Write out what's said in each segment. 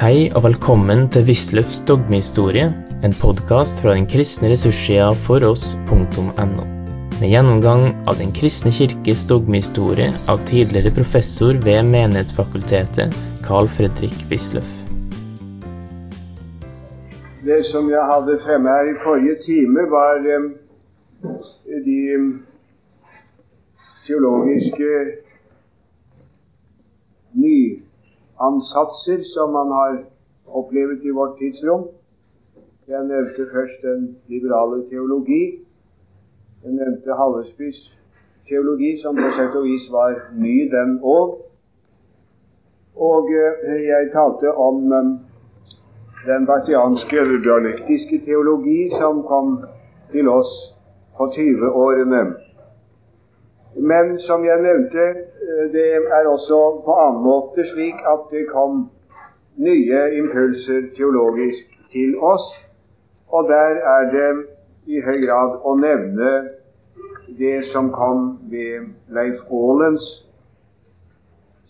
Hei og velkommen til Wisløffs dogmehistorie, en podkast fra den kristne ressurssida foross.no. Med gjennomgang av Den kristne kirkes dogmehistorie av tidligere professor ved Menighetsfakultetet, Carl Fredrik Wisløff. Det som jeg hadde fremme her i forrige time, var eh, de teologiske nyansatser som man har opplevd i vårt tidsrom. Jeg nevnte først den liberale teologi. Jeg nevnte Hallesbys teologi, som på sett og vis var ny, den òg. Og eh, jeg talte om eh, den batianske eller dialektiske teologi som kom til oss på 20-årene. Men som jeg nevnte, det er også på annen måte slik at det kom nye impulser teologisk til oss. Og der er det i høy grad å nevne det som kom ved Leif Aalens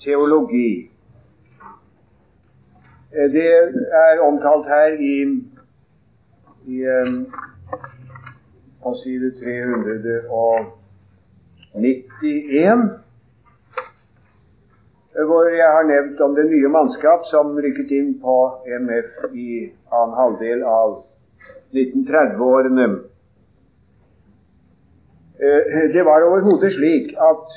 teologi. Det er omtalt her i, i på side 391, hvor jeg har nevnt om det nye mannskap som rykket inn på MF i annen halvdel av 1930-årene. Det var overhodet slik at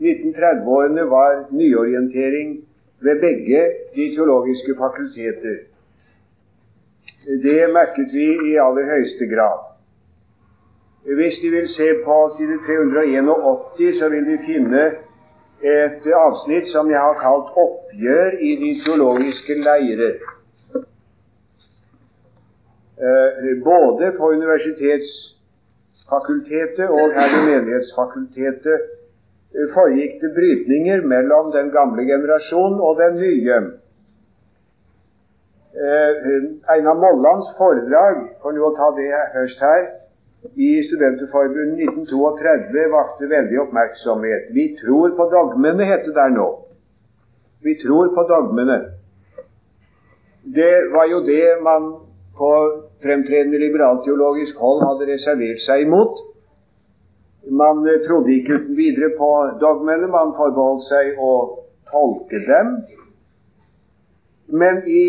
1930-årene var nyorientering ved begge de teologiske fakulteter. Det merket vi i aller høyeste grad. Hvis De vil se på side 381, så vil De finne et avsnitt som jeg har kalt 'Oppgjør i de teologiske leirer'. Både på Universitetsfakultetet og her i Menighetsfakultetet foregikk det brytninger mellom den gamle generasjon og den nye. Einar Mollands foredrag, for nå å ta det først her, i Studenterforbundet 1932 vakte veldig oppmerksomhet. Vi tror på dogmene, het det der nå. Vi tror på dogmene. Det var jo det man på fremtredende liberalteologisk hold hadde reservert seg imot. Man trodde ikke uten videre på dogmene, man forbeholdt seg å tolke dem. Men i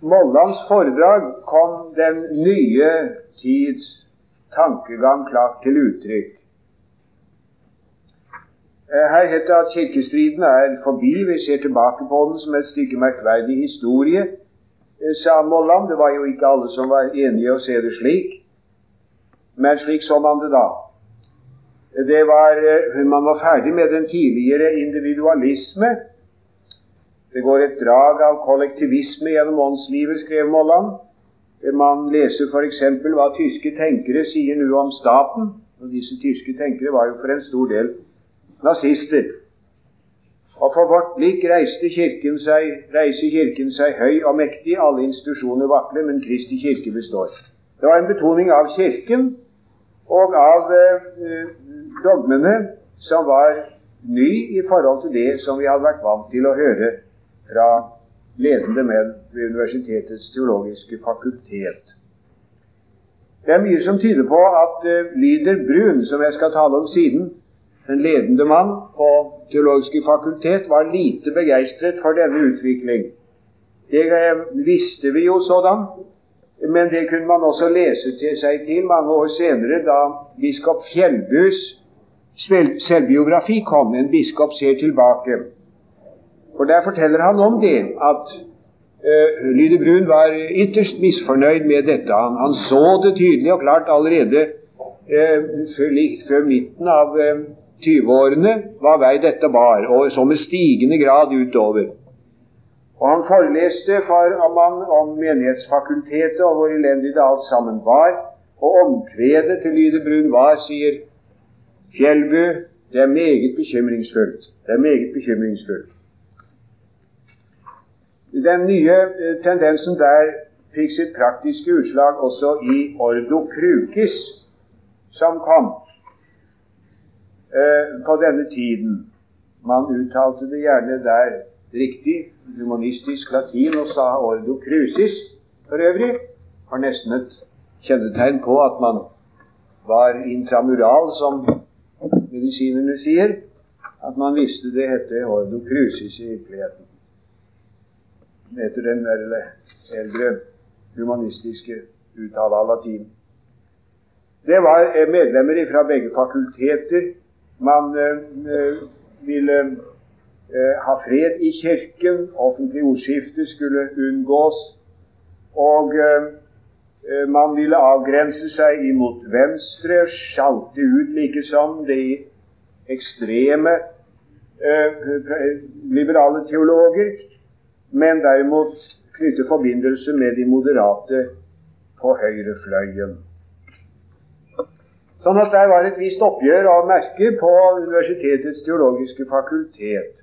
Mollands foredrag kom den nye tids tankegang klart til uttrykk. Her heter det at kirkestriden er forbi. Vi ser tilbake på den som et stykke merkverdig historie, sa Molland. Det var jo ikke alle som var enige å se det slik, men slik så man det da. Det var, man var ferdig med den tidligere individualisme. Det går et drag av kollektivisme gjennom åndslivet, skrev Molland. Man leser f.eks. hva tyske tenkere sier nå om staten. Og disse tyske tenkere var jo for en stor del nazister. Og for vårt blikk reiste kirken seg, reiser Kirken seg høy og mektig. Alle institusjoner vakler, men Kristi kirke består. Det var en betoning av Kirken og av eh, dogmene som var ny i forhold til det som vi hadde vært vant til å høre fra ledende menn ved universitetets teologiske fakultet. Det er mye som tyder på at uh, Lyder Brun, som jeg skal tale om siden, en ledende mann på teologiske fakultet, var lite begeistret for denne utvikling. Det uh, visste vi jo sådan, men det kunne man også lese til seg til mange år senere, da biskop Fjellbus selvbiografi kom. En biskop ser tilbake. For Der forteller han om det at uh, Lyde Brun var ytterst misfornøyd med dette. Han, han, så det tydelig og klart allerede uh, før, før, midten av uh, eh, 20-årene hva vei dette bar, og så med stigende grad utover. Og Han foreleste for Amman om Menighetsfakultetet og hvor elendig det alt sammen var. Og omkvedet til Lyde Brun var, sier Fjellbu, det er meget bekymringsfullt. Det er meget bekymringsfullt. Den nye eh, tendensen der fikk sitt praktiske utslag også i Ordo Krukis, som kom eh, på denne tiden. Man uttalte det gjerne der riktig humanistisk latin og sa ordo crucis for øvrig, var nesten et kjennetegn på at man var intramural, som medisinerne sier. At man visste det hette ordo crucis i virkeligheten. Etter den eldre humanistiske uttale av latin. Det var eh, medlemmer fra begge fakulteter. Man øh, ville øh, ha fred i Kirken. Offentlig ordskifte skulle unngås. Og man ville avgrense seg imot venstre, sjalte ut likesom de ekstreme liberale teologer, men derimot knytte forbindelse med de moderate på høyrefløyen. Sånn at der var et visst oppgjør av merke på Universitetets teologiske fakultet.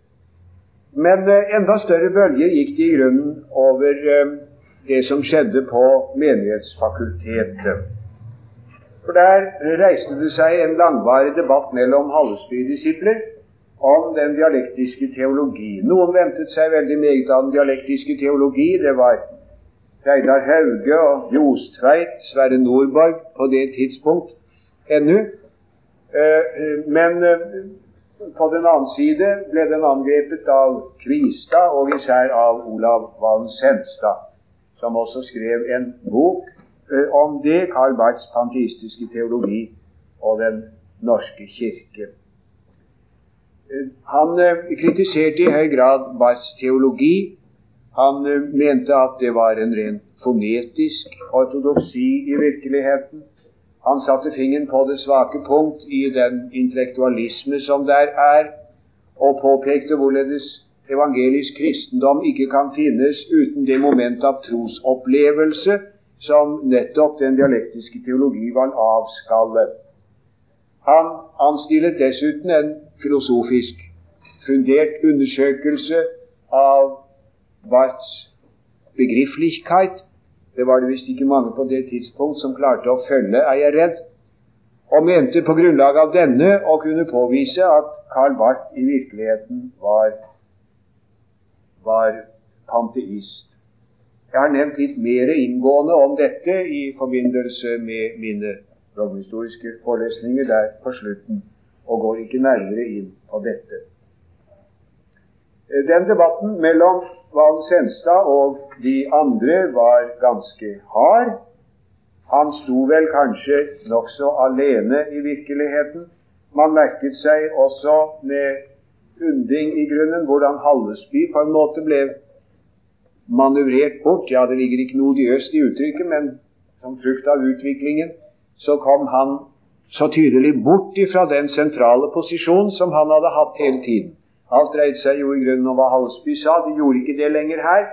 Men eh, enda større bølger gikk det i grunnen over eh, det som skjedde på Menighetsfakultetet. For der reiste det seg en langvarig debatt mellom Hallesby-disipler om den dialektiske teologi. Noen ventet seg veldig meget av den dialektiske teologi. Det var Reidar Hauge og Jostveit, Sverre Nordborg på det tidspunkt ennå. Eh, men eh, på den annen side ble den angrepet av Kvistad, og især av Olav Valen Senstad, som også skrev en bok eh, om det, Karl Barths panteistiske teologi og Den norske kirke. Han kritiserte i høy grad Barths teologi. Han mente at det var en rent fonetisk ortodoksi i virkeligheten. Han satte fingeren på det svake punkt i den intellektualisme som der er, og påpekte hvorledes evangelisk kristendom ikke kan finnes uten det moment av trosopplevelse som nettopp den dialektiske teologi var avskallet. Han anstillet dessuten en filosofisk fundert undersøkelse av Barths begrifflichkeit, det var det visst ikke mange på det tidspunkt som klarte å følge, er jeg redd, og mente på grunnlag av denne å kunne påvise at Karl Barth i virkeligheten var, var panteist. Jeg har nevnt litt mer inngående om dette i forbindelse med mine romhistoriske forelesninger der på slutten, og går ikke nærmere inn på dette. Den debatten mellom Valen Senstad og de andre var ganske hard. Han sto vel kanskje nokså alene i virkeligheten. Man merket seg også med undring i grunnen hvordan Hallesby på en måte ble manøvrert bort. Ja, det ligger ikke noe odiøst i uttrykket, men som frukt av utviklingen så kom han så tydelig bort ifra den sentrale posisjonen som han hadde hatt hele tiden. Alt dreide seg jo i grunnen om hva Halsby sa. De gjorde ikke det lenger her.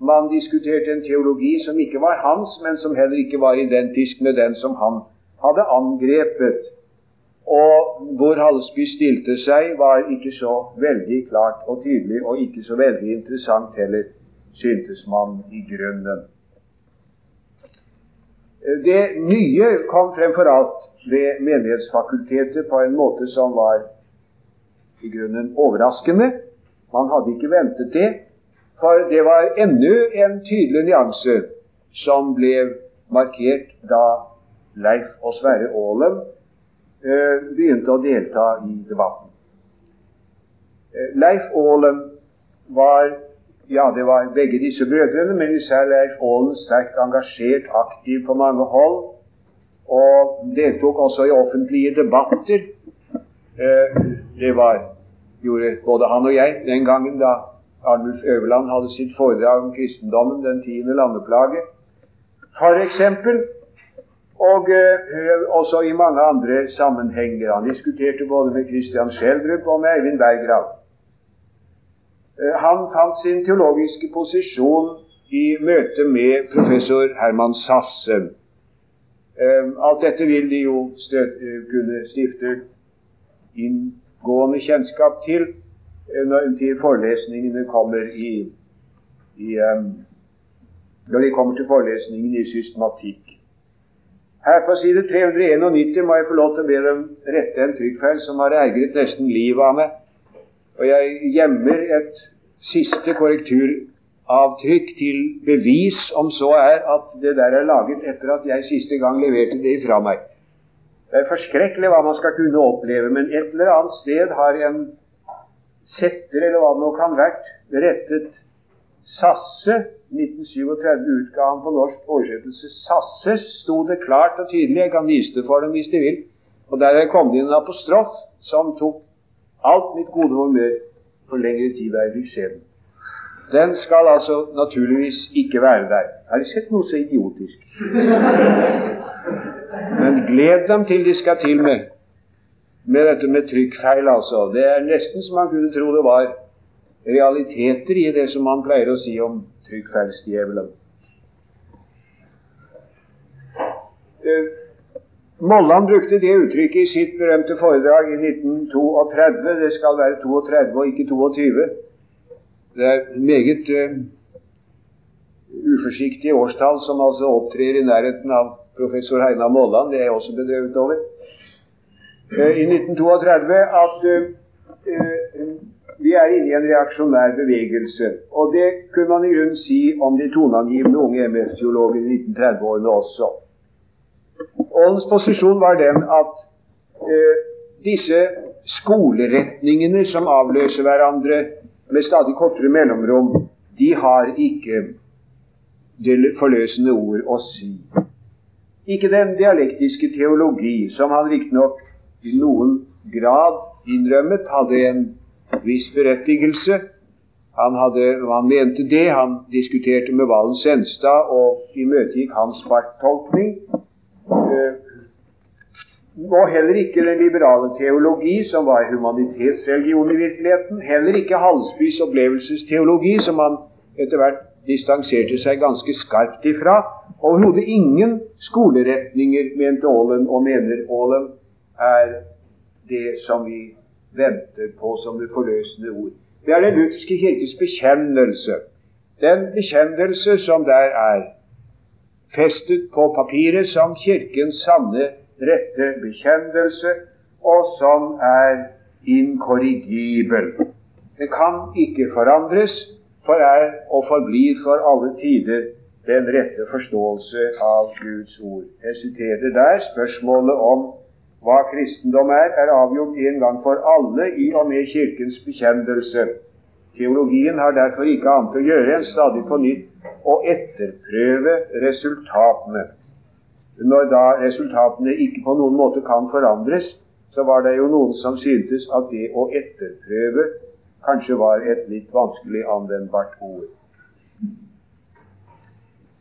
Man diskuterte en teologi som ikke var hans, men som heller ikke var identisk med den som han hadde angrepet. Og hvor Halsby stilte seg, var ikke så veldig klart og tydelig, og ikke så veldig interessant heller, syntes man i grunnen. Det nye kom fremfor alt ved Menighetsfakultetet på en måte som var i grunnen overraskende. Man hadde ikke ventet det. For det var enda en tydelig nyanse som ble markert da Leif og Sverre Aalen eh, begynte å delta i debatten. Eh, Leif Aalen var ja, det var begge disse brødrene, men især Leif Aalen sterkt engasjert, aktiv på mange hold, og deltok også i offentlige debatter. Eh, det var gjorde både han og jeg den gangen da Arnulf Øverland hadde sitt foredrag om kristendommen, den tiende landeplage, for eksempel. Og eh, også i mange andre sammenhenger. Han diskuterte både med Christian Schjelderup og med Eivind Berggrav. Uh, han fant sin teologiske posisjon i møte med professor Herman Sasse. Uh, alt dette vil de jo støt, kunne stifte inngående kjennskap til eh, når til forelesningene kommer i, i Når de kommer til forelesningen i systematikk. Her på side 391 må jeg få lov til å be dem rette en trykkfeil som har ergret nesten livet av meg. Og jeg gjemmer et siste korrekturavtrykk til bevis, om så er at det der er laget etter at jeg siste gang leverte det ifra meg. Det er forskrekkelig hva man skal kunne oppleve, men et eller annet sted har en setter, eller hva det nå kan vært, rettet Sasse 1937 utga han på norsk oversettelse. Sasse sto det klart og tydelig. Jeg kan vise det for dem hvis de vil. Og der kom det inn en apostrof som tok alt mitt gode humør for lengre tid da jeg fikk se den. Den skal altså naturligvis ikke være der. Har de sett noe så idiotisk? Men gled dem til de skal til med med dette med trykkfeil, altså. Det er nesten som man kunne tro det var realiteter i det som man pleier å si om trykkfeilsdjevelen. Molland brukte det uttrykket i sitt berømte foredrag i 1932. Det skal være 32 og ikke 22. Det er meget uh, uforsiktige årstall som altså opptrer i nærheten av professor Heina Molland, det er jeg også bedrevet over, Uh, i 1932 at uh, vi er inne i en reaksjonær bevegelse. Og det kunne man i grunnen si om de toneangivende unge MF-teologene i 1930-årene også. Ålens posisjon var den at eh, disse skoleretningene som avløser hverandre med stadig kortere mellomrom, de har ikke det forløsende ord å si. Ikke den dialektiske teologi, som han riktignok i noen grad innrømmet hadde en viss berettigelse. Han, hadde, han mente det. Han diskuterte med Valen Senstad og imøtegikk hans parttolkning. Eh, og heller ikke den liberale teologi, som var humanitetsreligion i virkeligheten. Heller ikke Halsbys opplevelsesteologi, som han etter hvert distanserte seg ganske skarpt ifra. Overhodet ingen skoleretninger, mente Aalen og mener Aalen, er det som vi venter på som det forløsende ord. Det er Den lutherske kirkes bekjennelse. Den bekjennelse som der er festet på papiret som Kirkens sanne, rette bekjennelse, og som er inkorrigibel. Det kan ikke forandres, for er og forblir for alle tider den rette forståelse av Guds ord. Jeg siterer der spørsmålet om hva kristendom er, er avgjort en gang for alle i og med Kirkens bekjennelse. Teologien har derfor ikke annet å gjøre enn stadig på nytt å etterprøve resultatene. Når da resultatene ikke på noen måte kan forandres, så var det jo noen som syntes at det å etterprøve kanskje var et litt vanskelig anvendbart ord.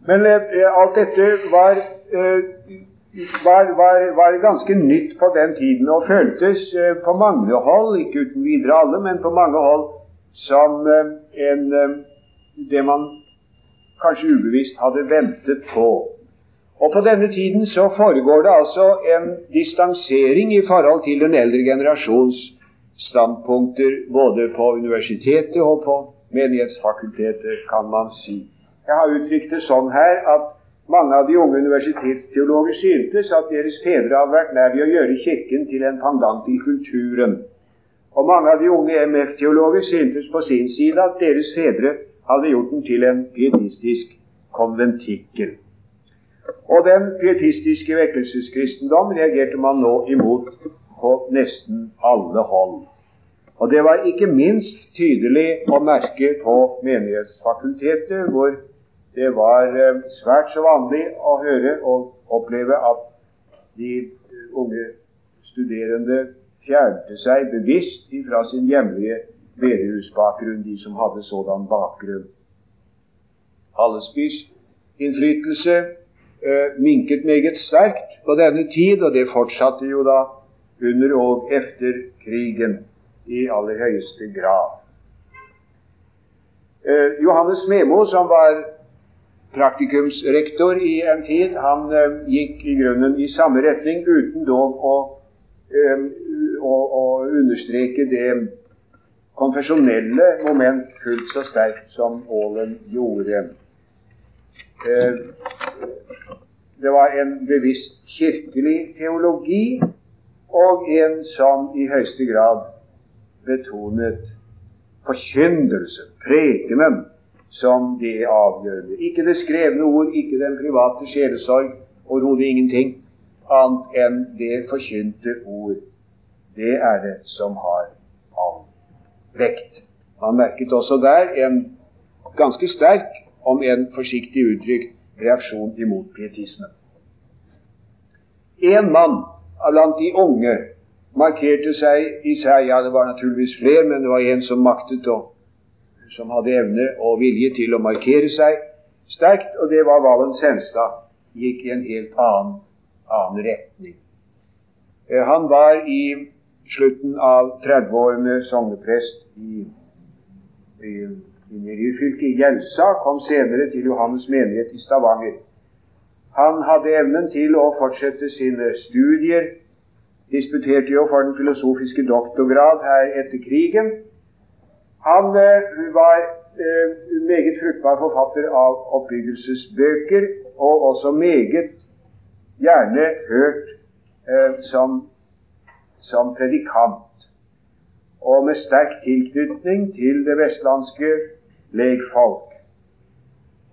Men eh, alt dette var, eh, var, var, var, ganske nytt på den tiden og føltes eh, på mange hold, ikke uten videre alle, men på mange hold som eh, en, eh, det man kanskje ubevisst hadde ventet på. Og på denne tiden så foregår det altså en distansering i forhold til den eldre generasjons standpunkter både på universitetet og på menighetsfakultetet, kan man si. Jeg har uttrykt det sånn her at mange av de unge universitetsteologer syntes at deres fedre hadde vært nær ved å gjøre Kirken til en pandant til kulturen. Og mange av de unge MF-teologer syntes på sin side at deres fedre hadde gjort den til en pietistisk konventikkel. Og den pietistiske vekkelseskristendom reagerte man nå imot på nesten alle hold. Og det var ikke minst tydelig å merke på Menighetsfakultetet, hvor det var eh, svært så vanlig å høre og oppleve at de unge studerende fjernte seg bevisst fra sin hjemlige bedehusbakgrunn, de som hadde sådan bakgrunn. Hallesbys innflytelse eh, minket meget sterkt på denne tid, og det fortsatte jo da under og etter krigen i aller høyeste grad. Eh, Johannes Memo, som var praktikumsrektor i en tid, han eh, gikk i grunnen i samme retning, uten dog å, å, å understreke det konfesjonelle moment fullt så sterkt som Aalen gjorde. Eh, det var en bevisst kirkelig teologi og en som i høyeste grad betonet forkynnelsen, prekenen, som det avgjørende. Ikke det skrevne ord, ikke den private sjelesorg, overhodet ingenting annet enn det forkynte ord. Det er det som har all vekt. Man merket også der en ganske sterk, om en forsiktig uttrykt, reaksjon imot pietismen. En mann blant de unge markerte seg i seg, ja, det var naturligvis flere, men det var en som maktet og som hadde evne og vilje til å markere seg sterkt, og det var Valens Henstad. Gikk i en helt annen, annen retning. Eh, han var i slutten av 30-årene sogneprest i i, i Ryfylke, i Gjelsa, kom senere til Johannes menighet i Stavanger. Han hadde evnen til å fortsette sine studier, disputerte jo for den filosofiske doktorgrad her etter krigen. Han uh, var uh, meget fruktbar forfatter av oppbyggelsesbøker, og også meget gjerne hørt eh, som, som predikant og med sterk tilknytning til det vestlandske legfolk.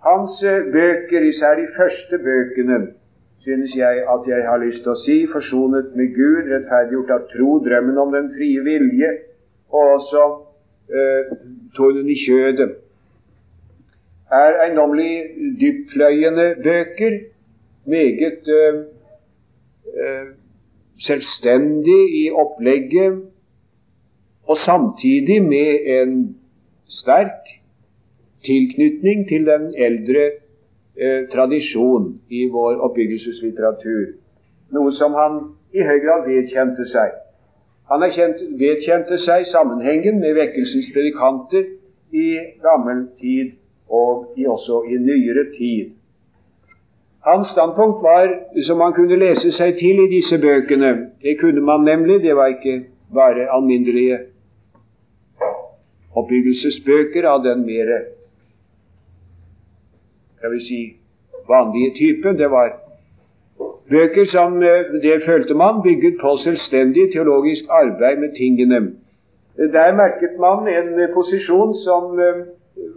Hans eh, bøker, især de første bøkene, synes jeg at jeg har lyst til å si, forsonet med Gud, rettferdiggjort av tro, drømmen om den frie vilje, og også eh, torden i kjødet, er eiendommelig dyptpløyende bøker, meget eh, eh, selvstendig i opplegget, og samtidig med en sterk tilknytning til den eldre eh, tradisjon i vår oppbyggelseslitteratur. Noe som han i høy grad vedkjente seg. Han kjent, vedkjente seg sammenhengen med vekkelsens predikanter i gammel tid og i, også i nyere tid. Hans standpunkt var, som man kunne lese seg til i disse bøkene Det kunne man nemlig, det var ikke bare alminnelige oppbyggelsesbøker av den mere skal vi si, vanlige typen. Det var bøker som eh, det følte man bygget på selvstendig teologisk arbeid med tingene. Der merket man en posisjon som eh,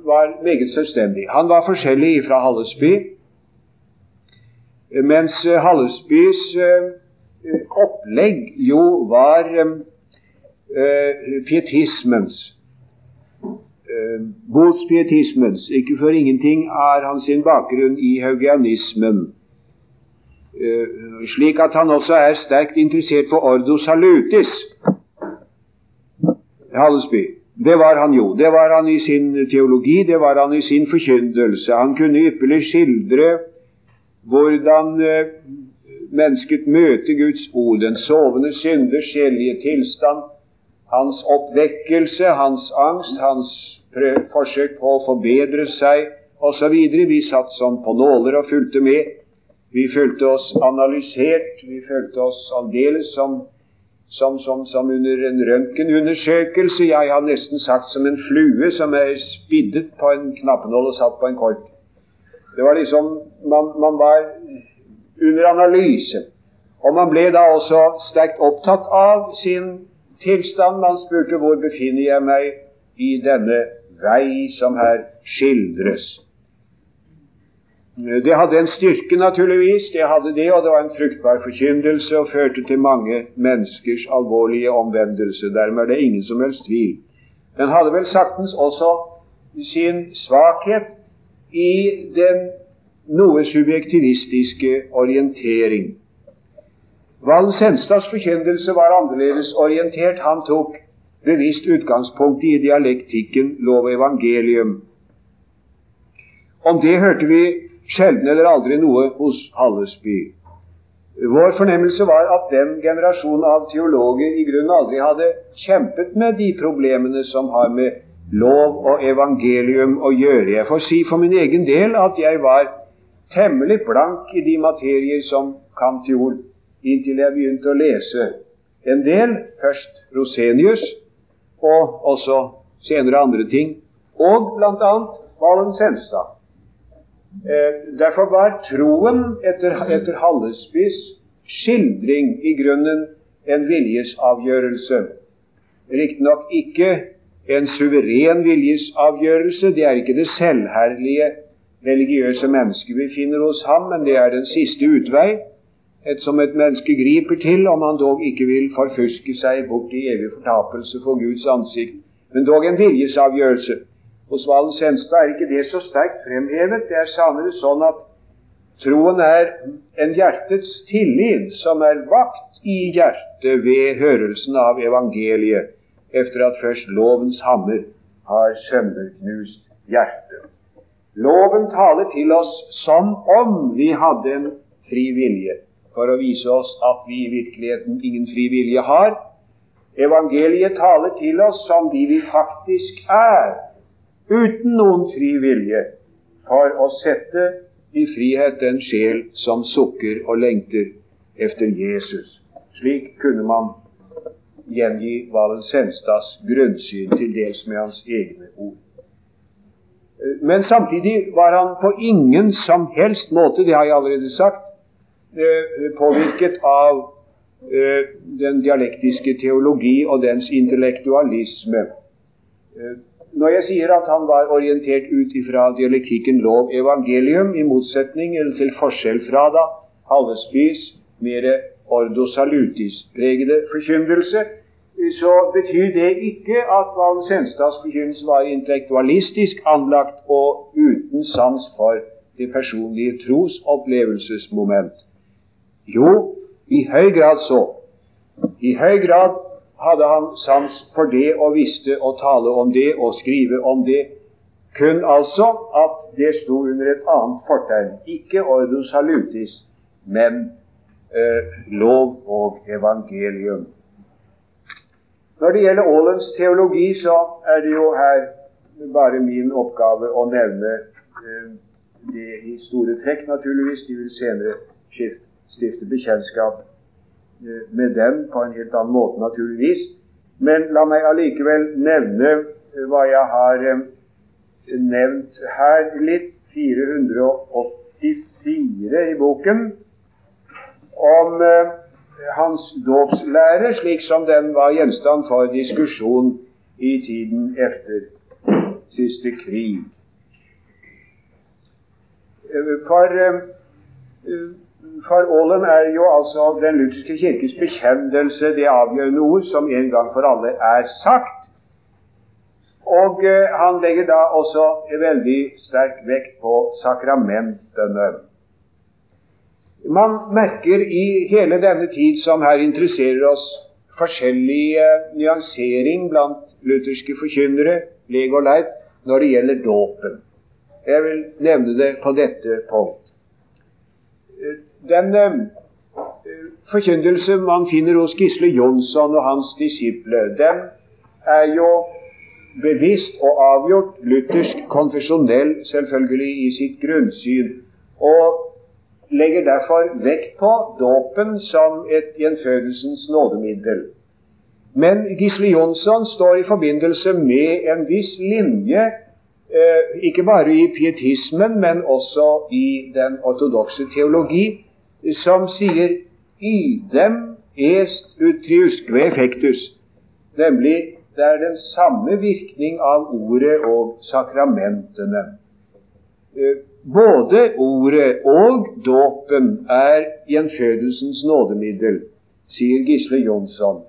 var meget selvstendig. Han var forskjellig fra Hallesby, mens Hallesbys eh, opplegg jo var pietismens eh, botspietismens. Ikke for ingenting har han sin bakgrunn i haugianismen. Eh, slik at han også er sterkt interessert på ordo salutis. Hallesby. Det var han jo. Det var han i sin teologi, det var han i sin forkyndelse. Han kunne ypperlig skildre hvordan eh, mennesket møter Guds ord, den sovende synders sjelelige tilstand, hans oppvekkelse, hans angst, hans forsøk på å forbedre seg osv. Vi satt som på nåler og fulgte med. Vi følte oss analysert. Vi følte oss aldeles som, som, som, som under en røntgenundersøkelse. Jeg har nesten sagt som en flue som er spiddet på en knappenål og satt på en kork. Det var liksom man, man var under analyse. Og man ble da også sterkt opptatt av sin tilstand. Man spurte hvor befinner jeg meg i denne vei som her skildres. Det hadde en styrke, naturligvis, det hadde det, og det var en fruktbar forkyndelse og førte til mange menneskers alvorlige omvendelse. Dermed er det ingen som helst tvil. Den hadde vel saktens også sin svakhet i den noe subjektivistiske orientering. Valen Senstads forkynnelse var annerledes orientert. Han tok bevisst utgangspunkt i dialektikken lov og evangelium. Om det hørte vi sjelden eller aldri noe hos Hallesby. Vår fornemmelse var at den generasjonen av teologer i grunnen aldri hadde kjempet med de problemene som har med lov og evangelium å gjøre. Jeg får si for min egen del at jeg var temmelig blank i de materier som Kantiol, inntil jeg begynte å lese en del, først Rosenius, og også senere andre ting, og bl.a. Valen Senstad. Eh, derfor var troen etter, etter Hallesbys skildring i grunnen en viljesavgjørelse. Riktignok ikke en suveren viljesavgjørelse. Det er ikke det selvherlige religiøse mennesket vi finner hos ham, men det er den siste utvei, et som et menneske griper til om han dog ikke vil forfuske seg bort i evig fortapelse for Guds ansikt, men dog en viljesavgjørelse. Hos Valen Senstad er ikke det så sterkt fremhevet. Det er sannere sånn at troen er en hjertets tillit som er vakt i hjertet ved hørelsen av evangeliet, etter at først lovens hammer har sønderknust hjertet. Loven taler til oss som om vi hadde en fri vilje, for å vise oss at vi i virkeligheten ingen fri vilje har. Evangeliet taler til oss som de vi faktisk er, uten noen fri vilje, for å sette i frihet den sjel som sukker og lengter efter Jesus. Slik kunne man gjengi Valen Senstads grunnsyn, til dels med hans egne ord. Men samtidig var han på ingen som helst måte, det har jeg allerede sagt, eh, påvirket av eh, den dialektiske teologi og dens intellektualisme. Eh, når jeg sier at han var orientert ut ifra dialektikken lov evangelium, i motsetning eller til forskjell fra da Hallesbys mer ordo salutis-pregede forkynnelse, så betyr det ikke at Valen Senstads forkynnelse var intellektualistisk anlagt og uten sans for det personlige trosopplevelsesmoment. Jo, i høy grad så. I høy grad hadde han sans for det og visste å tale om det og skrive om det. Kun altså at det sto under et annet fortegn. Ikke ordo salutis, men lov og evangelium. Når det gjelder Aalens teologi, så er det jo her bare min oppgave å nevne eh, det i store trekk, naturligvis. De vil senere stifte bekjentskap Eh, med dem på en helt annen måte, naturligvis. Men la meg allikevel nevne eh, hva jeg har eh, nevnt her litt. 484 i boken om hans dåpslære, slik som den var gjenstand for diskusjon i tiden etter siste krig. For for Aalen er jo altså Den lutherske kirkes bekjennelse det avgjørende ord som en gang for alle er sagt. Og eh, han legger da også veldig sterk vekt på sakramentene. Man merker i hele denne tid som her interesserer oss, forskjellig nyansering blant lutherske forkynnere, leg og leit, når det gjelder dåpen. Jeg vil nevne det på dette punkt den eh, forkynnelse man finner hos Gisle Jonsson og hans disipler, den er jo bevisst og avgjort luthersk konfesjonell, selvfølgelig, i sitt grunnsyn, og legger derfor vekt på dåpen som et gjenfødelsens nådemiddel. Men Gisle Jonsson står i forbindelse med en viss linje, eh, ikke bare i pietismen, men også i den ortodokse teologi, som sier idem est utriusque effectus, nemlig det er den samme virkning av ordet og sakramentene. Både ordet og dåpen er gjenfødelsens nådemiddel, sier Gisle Jonsson.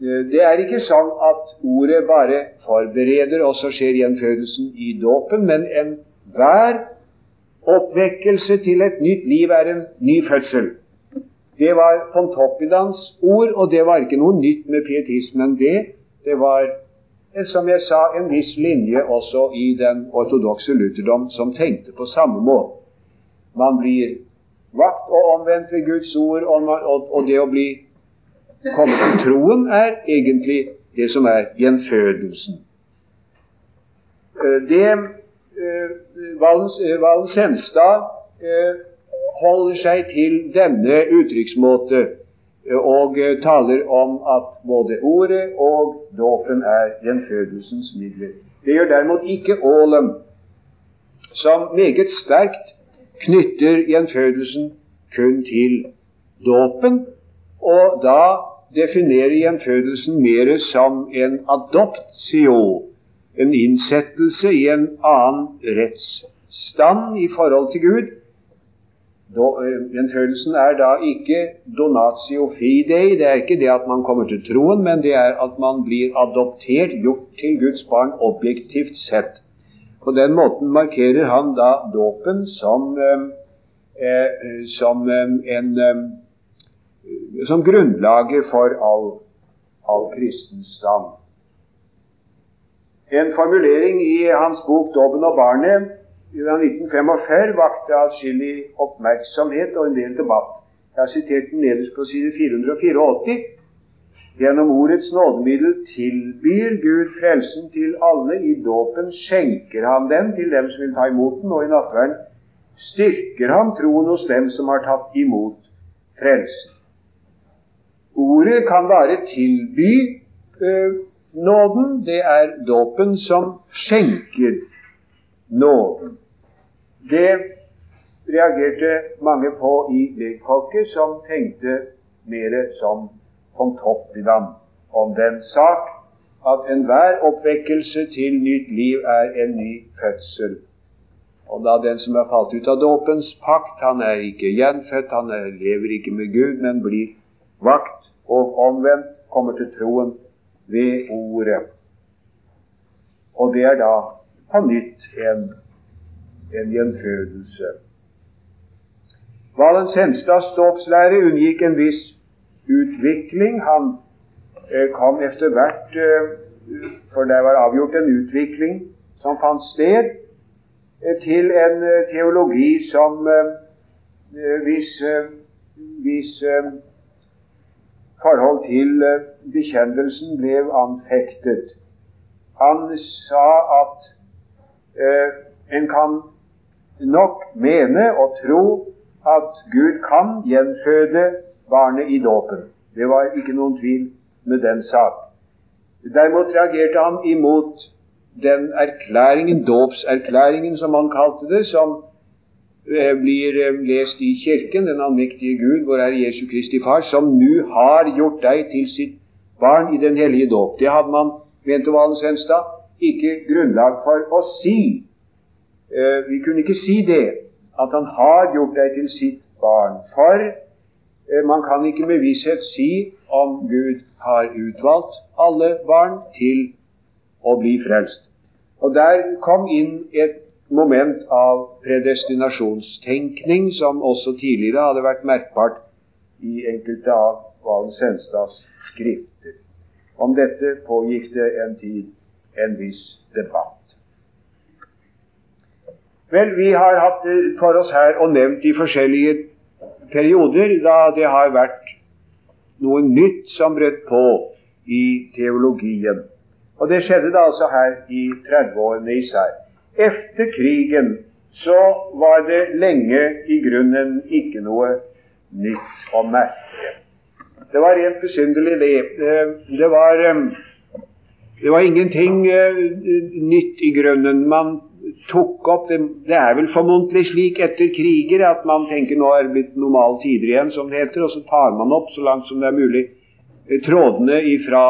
Det er ikke sånn at ordet bare forbereder, og så skjer gjenfødelsen i dåpen, men enhver Oppvekkelse til et nytt liv er en ny fødsel. Det var Pontoppidans ord, og det var ikke noe nytt med pietismen, det. Det var, som jeg sa, en viss linje også i den ortodokse lutherdom som tenkte på samme måte. Man blir vakt og omvendt ved Guds ord, og, og, og det å bli komme til troen er egentlig det som er gjenfødelsen. Eh, det Eh, Valens Henstad eh, holder seg til denne uttrykksmåte og taler om at både ordet og dåpen er gjenfødelsens midler. Det gjør derimot ikke ålen, som meget sterkt knytter gjenfødelsen kun til dåpen, og da definerer gjenfødelsen mer som en adoptio, en innsettelse i en annen rettsstand i forhold til Gud. Gjenfødelsen er da ikke donatio fidei, det er ikke det at man kommer til troen, men det er at man blir adoptert, gjort til Guds barn objektivt sett. På den måten markerer han da dåpen som, eh, som, en, som grunnlaget for all, all kristen stand. En formulering i hans bok 'Dåpen og barnet' fra 1945 vakte atskillig oppmerksomhet og en del debatt. Jeg har sitert den nederst på side 484. Gjennom ordets nådemiddel tilbyr Gud frelsen til alle. I dåpen skjenker han den til dem som vil ta imot den, og i nattverden styrker han troen hos dem som har tatt imot frelsen. Ordet kan bare tilby øh, nåden. Det er dåpen som skjenker nåden. Det reagerte mange på i legfolket, som tenkte mer som Pontoppidan om den sak at enhver oppvekkelse til nytt liv er en ny fødsel. Og da den som er falt ut av dåpens pakt, han er ikke gjenfødt, han er, lever ikke med Gud, men blir vakt og omvendt, kommer til troen ved ordet. Og det er da på nytt en, en gjenfødelse. Valens Henstads dåpslære unngikk en viss utvikling. Han eh, kom etter hvert eh, For det var avgjort en utvikling som fant sted, eh, til en eh, teologi som eh, eh, hvis, hvis forhold til bekjennelsen ble anfektet. Han sa at en kan nok mene og tro at Gud kan gjenføde barnet i dåpen. Det var ikke noen tvil med den sak. Derimot reagerte han imot den erklæringen, dåpserklæringen som han kalte det, som eh, blir eh, lest i Kirken, den allmektige Gud, hvor er Jesu Kristi Far, som nå har gjort deg til sitt barn i den hellige dåp. Det hadde man, mente Valen Senstad, ikke grunnlag for å si. Eh, vi kunne ikke si det, at han har gjort deg til sitt barn. For Eh, man kan ikke med visshet si om Gud har utvalgt alle barn til å bli frelst. Og der kom inn et moment av predestinasjonstenkning som også tidligere hadde vært merkbart i enkelte av Valen Senstads skrifter. Om dette pågikk det en tid en viss debatt. Vel, vi har hatt det for oss her og nevnt de forskjellige perioder da det har vært noe nytt som brøt på i teologien. Og det skjedde da altså her i 30-årene især. Efter krigen så var det lenge i grunnen ikke noe nytt å merke. Det var rent besynderlig, det. Eh, det var, eh, det var ingenting eh, nytt i grunnen. Man tok opp det, det er vel formodentlig slik etter kriger at man tenker nå er det blitt normale tider igjen, som det heter, og så tar man opp så langt som det er mulig eh, trådene ifra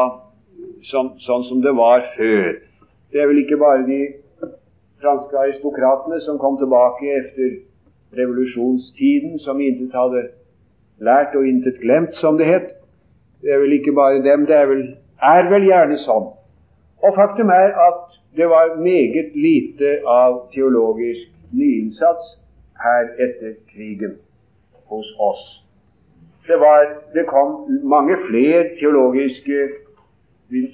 sånn, sånn som det var før. Det er vel ikke bare de franske aristokratene som kom tilbake etter revolusjonstiden, som intet hadde lært og intet glemt, som det het. Det er vel ikke bare dem. Det er vel, er vel gjerne sånn. Og faktum er at det var meget lite av teologisk nyinnsats her etter krigen hos oss. Det, var, det kom mange flere teologiske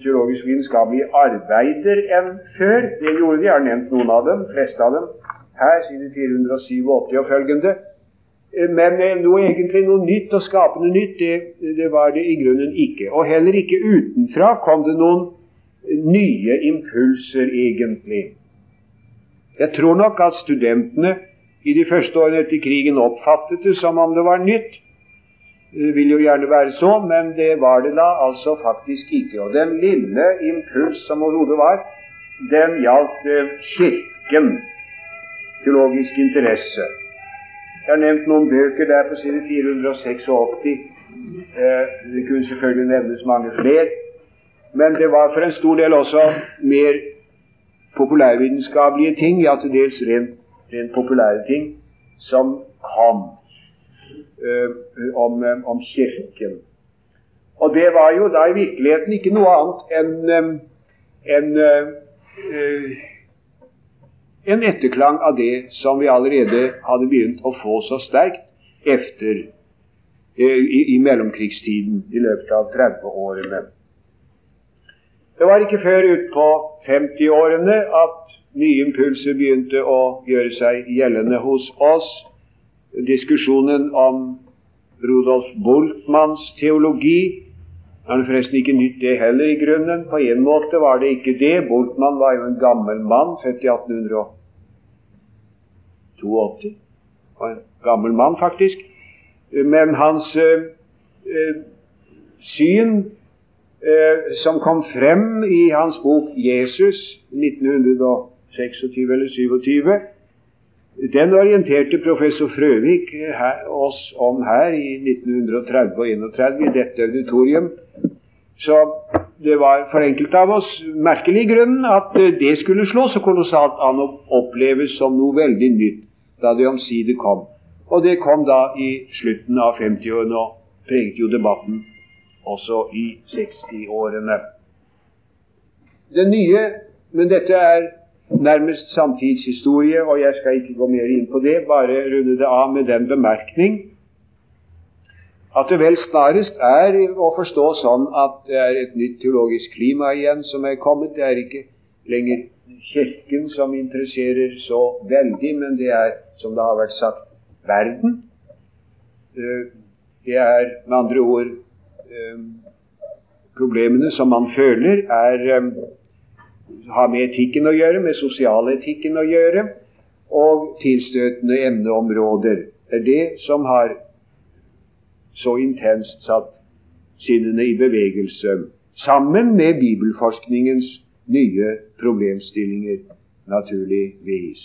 teologisk vitenskapelige arbeider enn før. Det gjorde de. Jeg har nevnt noen av dem, fleste av dem, her siden 487 og følgende. Men noe egentlig noe nytt og skapende nytt, det, det var det i grunnen ikke. Og heller ikke utenfra kom det noen nye impulser, egentlig. Jeg tror nok at studentene i de første årene etter krigen oppfattet det som om det var nytt. Det vil jo gjerne være så, men det var det da altså faktisk ikke. Og den lille impuls som overhodet var, den gjaldt eh, Kirken, teologisk interesse. Jeg har nevnt noen bøker der på side 486 Det kunne selvfølgelig nevnes mange flere. Men det var for en stor del også mer populærvitenskapelige ting, ja til dels rent, rent populære ting, som kom øh, om, om, Kirken. Og det var jo da i virkeligheten ikke noe annet enn en, øh, en etterklang av det som vi allerede hadde begynt å få så sterkt efter øh, i, i mellomkrigstiden i løpet av 30-årene. Det var ikke før utpå 50-årene at nye impulser begynte å gjøre seg gjeldende hos oss. Diskusjonen om Rudolf Bultmanns teologi er forresten ikke nytt, det heller, i grunnen. På en måte var det ikke det. Bultmann var jo en gammel mann, født i 1882. Var en gammel mann, faktisk. Men hans øh, syn som kom frem i hans bok 'Jesus' 1926 eller 27, den orienterte professor Frøvik her, oss om her i 1930 og 31 i dette auditorium. Så det var for enkelte av oss merkelig i grunnen at det skulle slå så kolossalt an å oppleves som noe veldig nytt da det omsider kom. Og det kom da i slutten av 50-årene og preget jo debatten også i 60-årene. Det nye, men dette er nærmest samtidshistorie, og jeg skal ikke gå mer inn på det, bare runde det av med den bemerkning at det vel snarest er å forstå sånn at det er et nytt teologisk klima igjen som er kommet. Det er ikke lenger Kirken som interesserer så veldig, men det er, som det har vært sagt, verden. Eh, det er med andre ord problemene som man føler, er, eh, har med etikken å gjøre, med sosialetikken å gjøre, og tilstøtende emneområder. Det er det som har så intenst satt sinnene i bevegelse, sammen med bibelforskningens nye problemstillinger, naturligvis.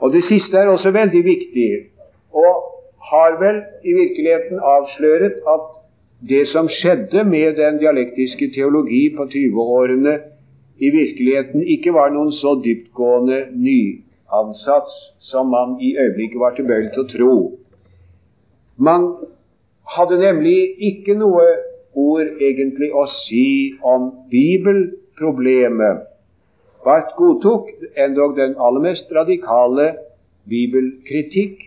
Og det siste er også veldig viktig, og har vel i virkeligheten avsløret at det som skjedde med den dialektiske teologi på 20-årene, i virkeligheten ikke var noen så dyptgående nyansats som man i øyeblikket var tilbøyelig til å tro. Man hadde nemlig ikke noe ord egentlig å si om bibelproblemet. Barth godtok endog den aller mest radikale bibelkritikk,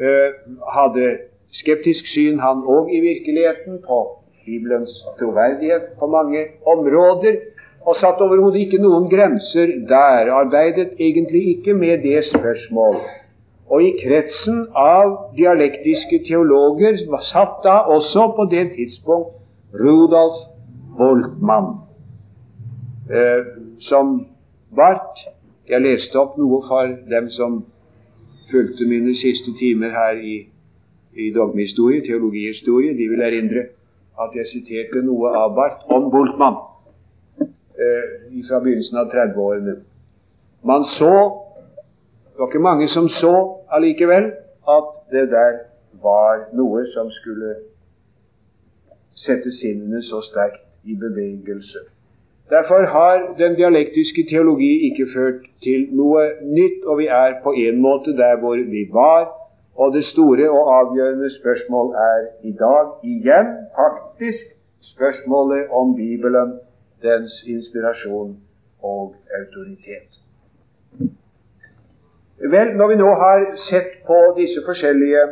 øh, hadde skeptisk syn, han òg i virkeligheten, på Bibelens troverdighet på mange områder, og satt overhodet ikke noen grenser der. Arbeidet egentlig ikke med det spørsmål. Og i kretsen av dialektiske teologer satt da også på det tidspunkt Rudolf Boltmann, eh, som vart Jeg leste opp noe for dem som fulgte mine siste timer her i i dogmehistorie, teologihistorie, de vil erindre at jeg siterte noe av Barth om Bultmann eh, fra begynnelsen av 30-årene. Man så Det var ikke mange som så allikevel at det der var noe som skulle sette sinnene så sterkt i bevegelse. Derfor har den dialektiske teologi ikke ført til noe nytt, og vi er på en måte der hvor vi var og det store og avgjørende spørsmål er i dag igjen faktisk spørsmålet om Bibelen, dens inspirasjon og autoritet. Vel, når vi nå har sett på disse forskjellige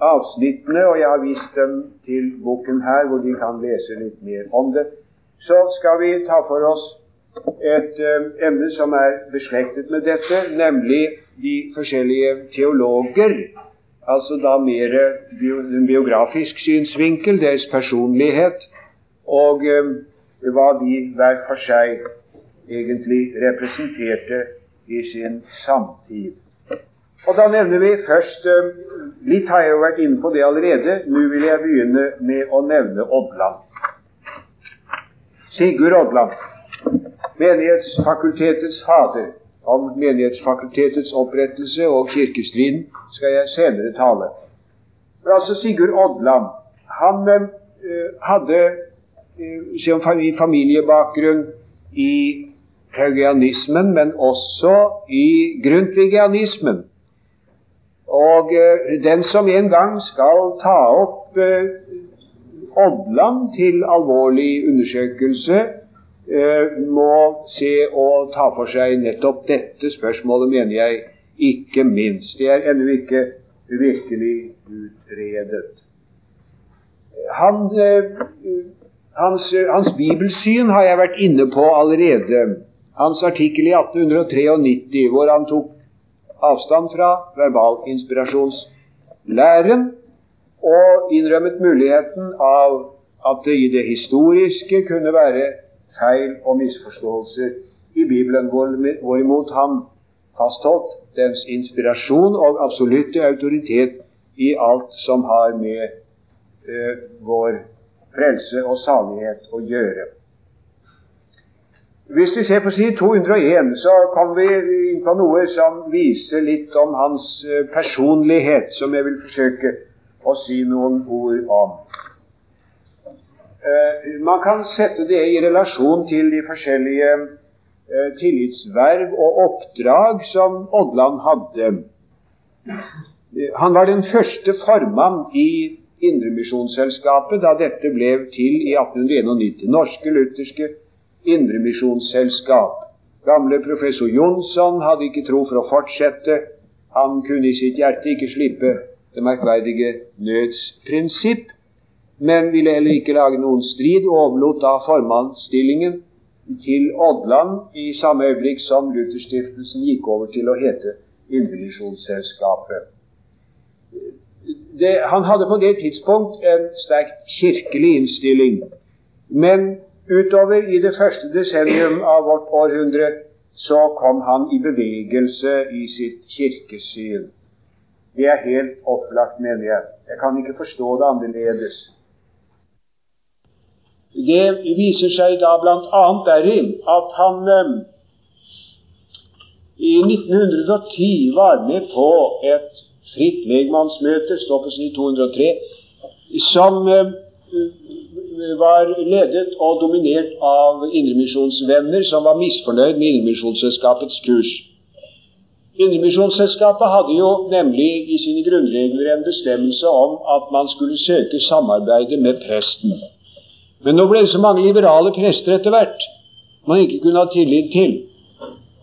avsnittene, og jeg har vist dem til boken her, hvor de kan lese litt mer om det, så skal vi ta for oss et um, emne som er beslektet med dette, nemlig de forskjellige teologer, altså da mer en biografisk synsvinkel, deres personlighet, og um, hva de hver for seg egentlig representerte i sin samtid. Og Da nevner vi først um, Litt har jeg jo vært inne på det allerede. Nå vil jeg begynne med å nevne Odland. Sigurd Odland, menighetsfakultetets fader, om Menighetsfakultetets opprettelse og kirkestriden skal jeg senere tale. Men altså Sigurd Odland han uh, hadde uh, familiebakgrunn i haugianismen, men også i grundtvigianismen. Og uh, den som en gang skal ta opp Odland til alvorlig undersøkelse, må se og ta for seg nettopp dette spørsmålet, mener jeg, ikke minst. Det er ennå ikke virkelig utredet. Han, eh, hans, hans, bibelsyn har jeg vært inne på allerede. Hans artikkel i 1893 hvor han tok avstand fra verbalinspirasjonslæren og innrømmet muligheten av at det i det historiske kunne være feil og misforståelser i Bibelen, hvorimot han fastholdt dens inspirasjon og absolutte autoritet i alt som har med uh, vår frelse og salighet å gjøre. Hvis vi ser på side 201, så kommer vi inn på noe som viser litt om hans uh, personlighet, som jeg vil forsøke å si noen ord om. Man kan sette det i relasjon til de forskjellige Eh, tillitsverv og oppdrag som Odland hadde. Han var den første formann i Indremisjonsselskapet da dette ble til i 1891. Norske Lutherske Indremisjonsselskap. Gamle professor Jonsson hadde ikke tro for å fortsette. Han kunne i sitt hjerte ikke slippe det merkverdige nødsprinsipp, men ville heller ikke lage noen strid og overlot da formannsstillingen til Odland i samme øyeblikk som Lutherstiftelsen gikk over til å hete Indremisjonsselskapet. han hadde på det tidspunkt en sterkt kirkelig innstilling, men utover i det første desennium av vårt århundre så kom han i bevegelse i sitt kirkesyn. Det er helt opplagt, mener jeg. Jeg kan ikke forstå det annerledes. Det viser seg da bl.a. deri at han eh, i 1910 var med på et fritt legmannsmøte, står på side 203, som eh, var ledet og dominert av Indremisjonsvenner som var misfornøyd med Indremisjonsselskapets kurs. Indremisjonsselskapet hadde jo nemlig i sine grunnregler en bestemmelse om at man skulle søke samarbeide med presten. Men nå ble det så mange liberale prester etter hvert man ikke kunne ha tillit til.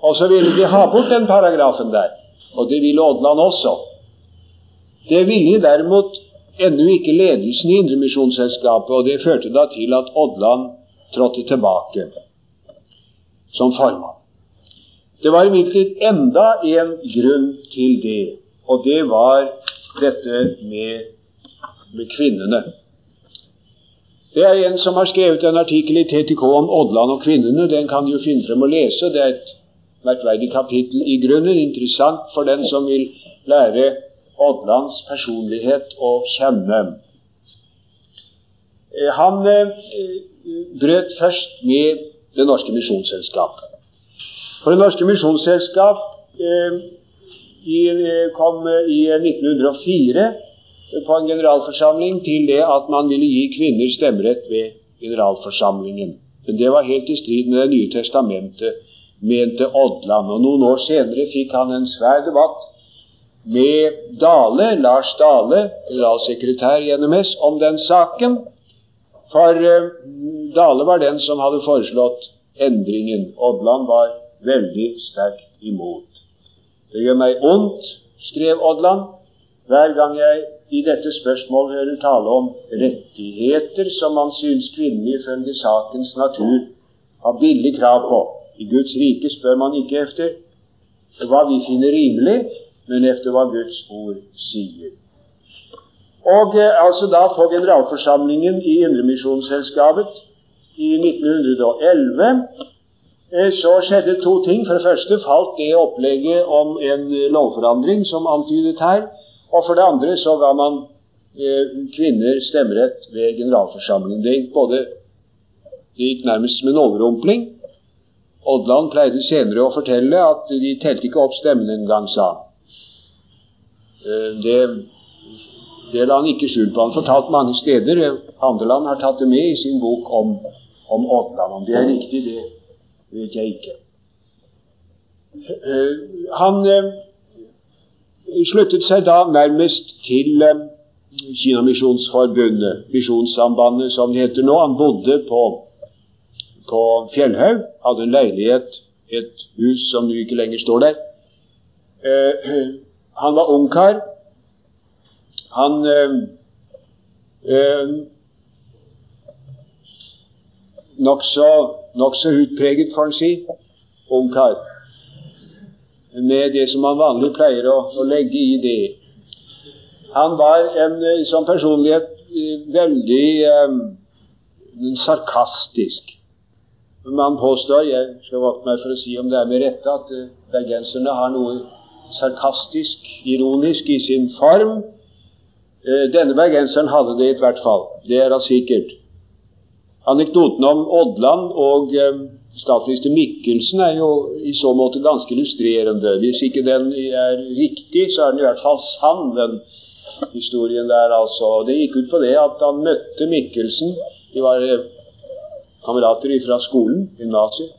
Og så ville de ha bort den paragrafen der. Og det ville Odland også. Det ville derimot ennå ikke ledelsen i Indremisjonsselskapet, og det førte da til at Odland trådte tilbake som formann. Det var imidlertid enda en grunn til det, og det var dette med, med kvinnene. Det er en som har skrevet en artikkel i TTK om Odland og kvinnene. Den kan du finne frem og lese. Det er et merkverdig kapittel i grunnen. Interessant for den som vil lære Odlands personlighet å kjenne. Eh, han eh, brøt først med Det Norske Misjonsselskap. For Det Norske Misjonsselskap eh, kom i 1904 på en generalforsamling til det at man ville gi kvinner stemmerett ved generalforsamlingen. Men det var helt i strid med Det nye testamentet, mente Odland. Og noen år senere fikk han en svær debatt med Dale, Lars Dale, generalsekretær i NMS, om den saken. For uh, Dale var den som hadde foreslått endringen. Odland var veldig sterkt imot. Det gjør meg ondt, skrev Odland, hver gang jeg i dette spørsmålet hører tale om rettigheter som man synes kvinnene ifølge sakens natur har billig krav på. I Guds rike spør man ikke efter hva vi finner rimelig, men efter hva Guds ord sier. Og eh, altså da på generalforsamlingen i Indremisjonsselskapet i 1911 eh, så skjedde to ting. For det første falt det opplegget om en lovforandring som antydet her, og for det andre så ga man eh, kvinner stemmerett ved generalforsamlingen. Det gikk, både, det gikk nærmest som en overrumpling. Odland pleide senere å fortelle at de telte ikke opp stemmene engang, sa han. Eh, det Det la han ikke skjul på. Han fortalt mange steder. Handeland har tatt det med i sin bok om, om Odland. Om det er riktig, det vet jeg ikke. Eh, han eh, sluttet seg da nærmest til eh, Kinamisjonsforbundet, Misjonssambandet som det heter nå. Han bodde på, på Fjellhaug, hadde en leilighet, et hus som nå ikke lenger står der. Han var ungkar. Han eh, eh, Nokså nok utpreget, får en si, ungkar. Med det som man vanlig pleier å, å legge i det. Han var en, som personlighet veldig um, sarkastisk. Man påstår, jeg skal vokte meg for å si om det er med rette, at uh, bergenserne har noe sarkastisk, ironisk i sin form. Eh, denne bergenseren hadde det i hvert fall. Det er da sikkert. Anekdoten om Oddland og eh, statsminister Mikkelsen er jo i så måte ganske illustrerende. Hvis ikke den er riktig, så er den i hvert fall sann, den historien der. altså. Det gikk ut på det at han møtte Mikkelsen. De var eh, kamerater fra skolen, gymnaset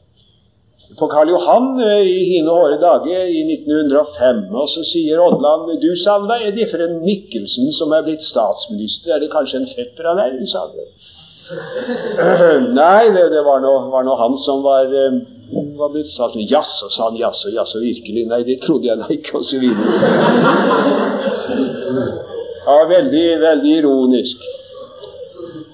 på Karl Johan eh, i hine hårde dager i 1905. Og så sier Odland du Salva, er det for en Mikkelsen som er blitt statsminister? Er det kanskje en fetter av deg? sa han. Nei, det, det var, nå, han som var, uh, var blitt statsminister. Jaså, sa han. Jaså, jaså, virkelig? Nei, det trodde jeg da ikke, og så videre. Ja, veldig, veldig ironisk.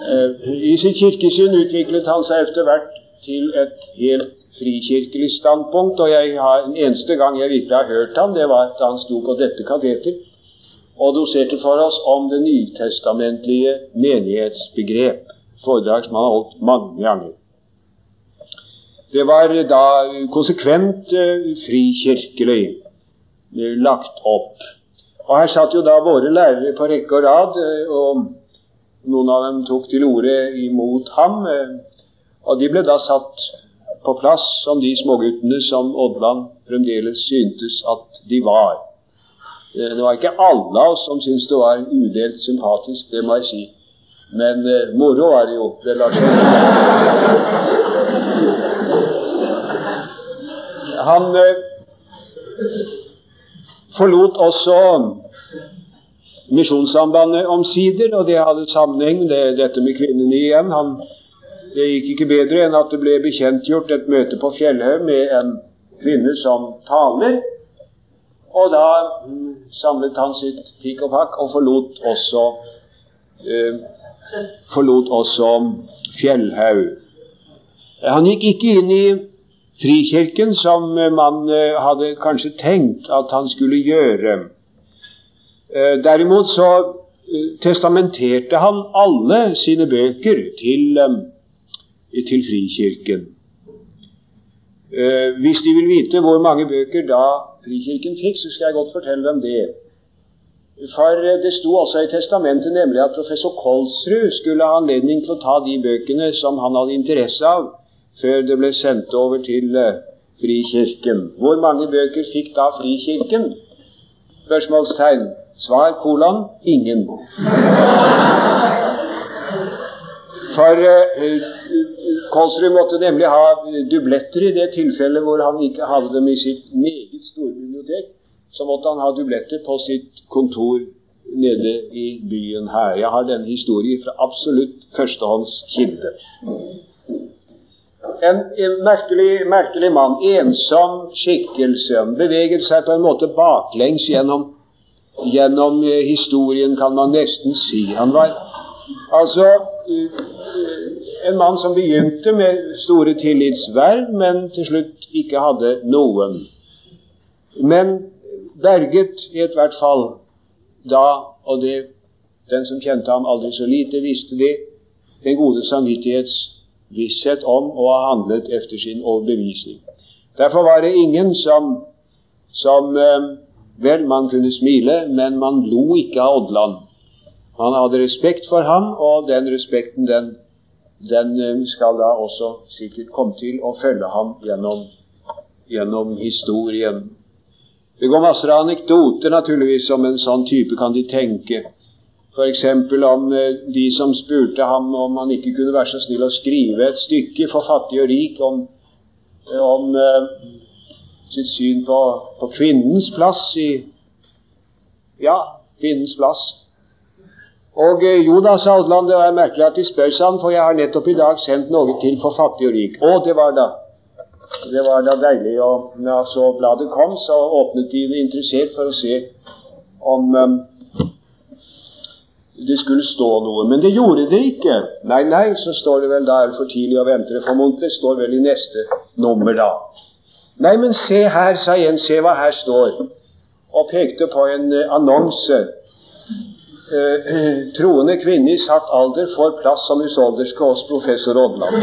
Uh, I sitt kirkesyn utviklet han seg etter hvert til et helt frikirkelig standpunkt, og jeg har, den eneste gang jeg virkelig har hørt ham, det var da han sto på dette kateter og doserte for oss om det nytestamentlige menighetsbegrep. Foredrag som han har holdt mange ganger. Det var da konsekvent uh, frikirkelig uh, lagt opp. Og Her satt jo da våre lærere på rekke og rad, uh, og noen av dem tok til orde imot ham. og de ble da satt på plass som de småguttene som Oddland fremdeles syntes at de var. Eh, det var ikke alle av oss som syntes det var udelt sympatisk, det må jeg si. Men eh, moro er det jo. Det lar Han eh, forlot også Misjonssambandet omsider, og det hadde sammenheng med dette med kvinnene igjen. Han det gikk ikke bedre enn at det ble bekjentgjort et møte på Fjellhaug med en kvinne som taler. Og da mm, samlet han sitt pikk og pakk og forlot også, eh, forlot også Fjellhaug. Han gikk ikke inn i Frikirken, som man eh, hadde kanskje tenkt at han skulle gjøre. Eh, derimot så eh, testamenterte han alle sine bøker til til Frikirken. Eh, hvis de vil vite hvor mange bøker da Frikirken fikk, så skal jeg godt fortelle dem det. For eh, det sto også i testamentet nemlig at professor Kolsrud skulle ha anledning til å ta de bøkene som han hadde interesse av, før det ble sendt over til uh, Frikirken. Hvor mange bøker fikk da Frikirken? Spørsmålstegn. Svar kolon ingen. For uh, Kolsrud måtte nemlig ha dubletter i det tilfellet hvor han ikke hadde dem i sitt meget store bibliotek. Så måtte han ha dubletter på sitt kontor nede i byen her. Jeg har denne historien fra absolutt førstehåndskilde. En, en merkelig, merkelig, mann, ensom skikkelse, beveget seg på en måte baklengs gjennom, gjennom eh, historien, kan man nesten si. Han var altså en mann som begynte med store tillitsverv, men til slutt ikke hadde noen. Men berget i ethvert fall da, og det, den som kjente ham aldri så lite, visste det, den gode samvittighetsvisshet om å ha handlet efter sin overbevisning. Derfor var det ingen som, som eh, Vel, man kunne smile, men man lo ikke av Odland. Man hadde respekt for ham, og den respekten den den eh, skal da også sikkert komme til å følge ham gjennom, gjennom historien. Det går masser av anekdoter naturligvis om en sånn type, kan de tenke. F.eks. om eh, de som spurte ham om han ikke kunne være så snill å skrive et stykke for fattig og rik om, eh, om uh, sitt syn på, på, kvinnens plass i Ja, kvinnens plass. Og uh, jo da, sa Odland, det er merkelig at de spør seg om, for jeg har nettopp i dag sendt noe til for fattig og rik. Å, det var da det var da deilig. Og når så bladet kom, så åpnet de det interessert for å se om um, det skulle stå noe. Men det gjorde det ikke. Nei, nei, så står det vel da er det for tidlig å vente. Det formodentlig står vel i neste nummer da. Nei, men se her, sa en, se hva her står. Og pekte på en uh, annonse. Uh, troende kvinne i satt alder får plass som husholderske hos professor Odland.